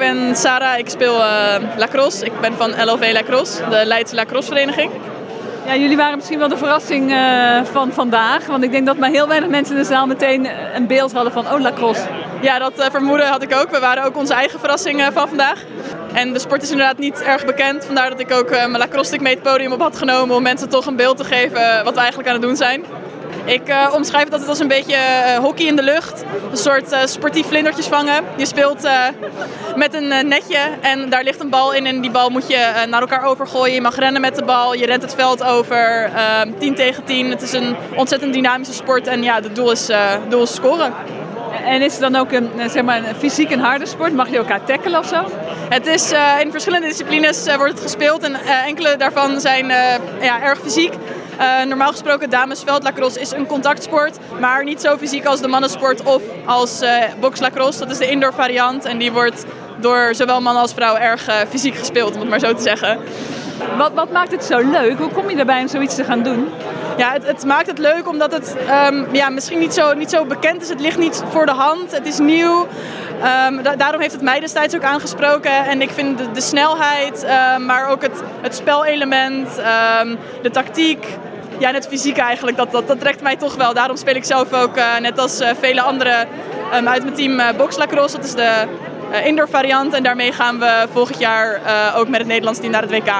ben Sarah. Ik speel uh, lacrosse. Ik ben van LLV Lacrosse, de Leidse lacrosse vereniging. Ja, jullie waren misschien wel de verrassing uh, van vandaag. Want ik denk dat maar heel weinig mensen in de zaal meteen een beeld hadden van oh, lacrosse. Ja, dat uh, vermoeden had ik ook. We waren ook onze eigen verrassing van vandaag. En de sport is inderdaad niet erg bekend. Vandaar dat ik ook mijn lacrosse stick mee het podium op had genomen om mensen toch een beeld te geven wat we eigenlijk aan het doen zijn. Ik uh, omschrijf het altijd als een beetje uh, hockey in de lucht. Een soort uh, sportief vlindertjes vangen. Je speelt met een netje en daar ligt een bal in. En die bal moet je naar elkaar overgooien. Je mag rennen met de bal. Je rent het veld over. 10 tegen 10. Het is een ontzettend dynamische sport. En ja, het doel is, doel is scoren. En is het dan ook een, zeg maar, een fysiek en harde sport? Mag je elkaar tackelen of zo? Het is, in verschillende disciplines wordt het gespeeld. En enkele daarvan zijn ja, erg fysiek. Uh, normaal gesproken damesveldlacrosse is een contactsport, maar niet zo fysiek als de mannensport of als uh, boxlacrosse. Dat is de indoor variant en die wordt door zowel mannen als vrouwen erg uh, fysiek gespeeld, om het maar zo te zeggen. Wat, wat maakt het zo leuk? Hoe kom je erbij om zoiets te gaan doen? Ja, het, het maakt het leuk omdat het um, ja, misschien niet zo, niet zo bekend is. Het ligt niet voor de hand. Het is nieuw. Um, da daarom heeft het mij destijds ook aangesproken. En ik vind de, de snelheid, um, maar ook het, het spelelement, de tactiek, ja, net fysiek eigenlijk, dat, dat, dat trekt mij toch wel. Daarom speel ik zelf ook, uh, net als uh, vele anderen um, uit mijn team, uh, Box Lacrosse. Dat is de indoor variant en daarmee gaan we volgend jaar ook met het Nederlands team naar het WK.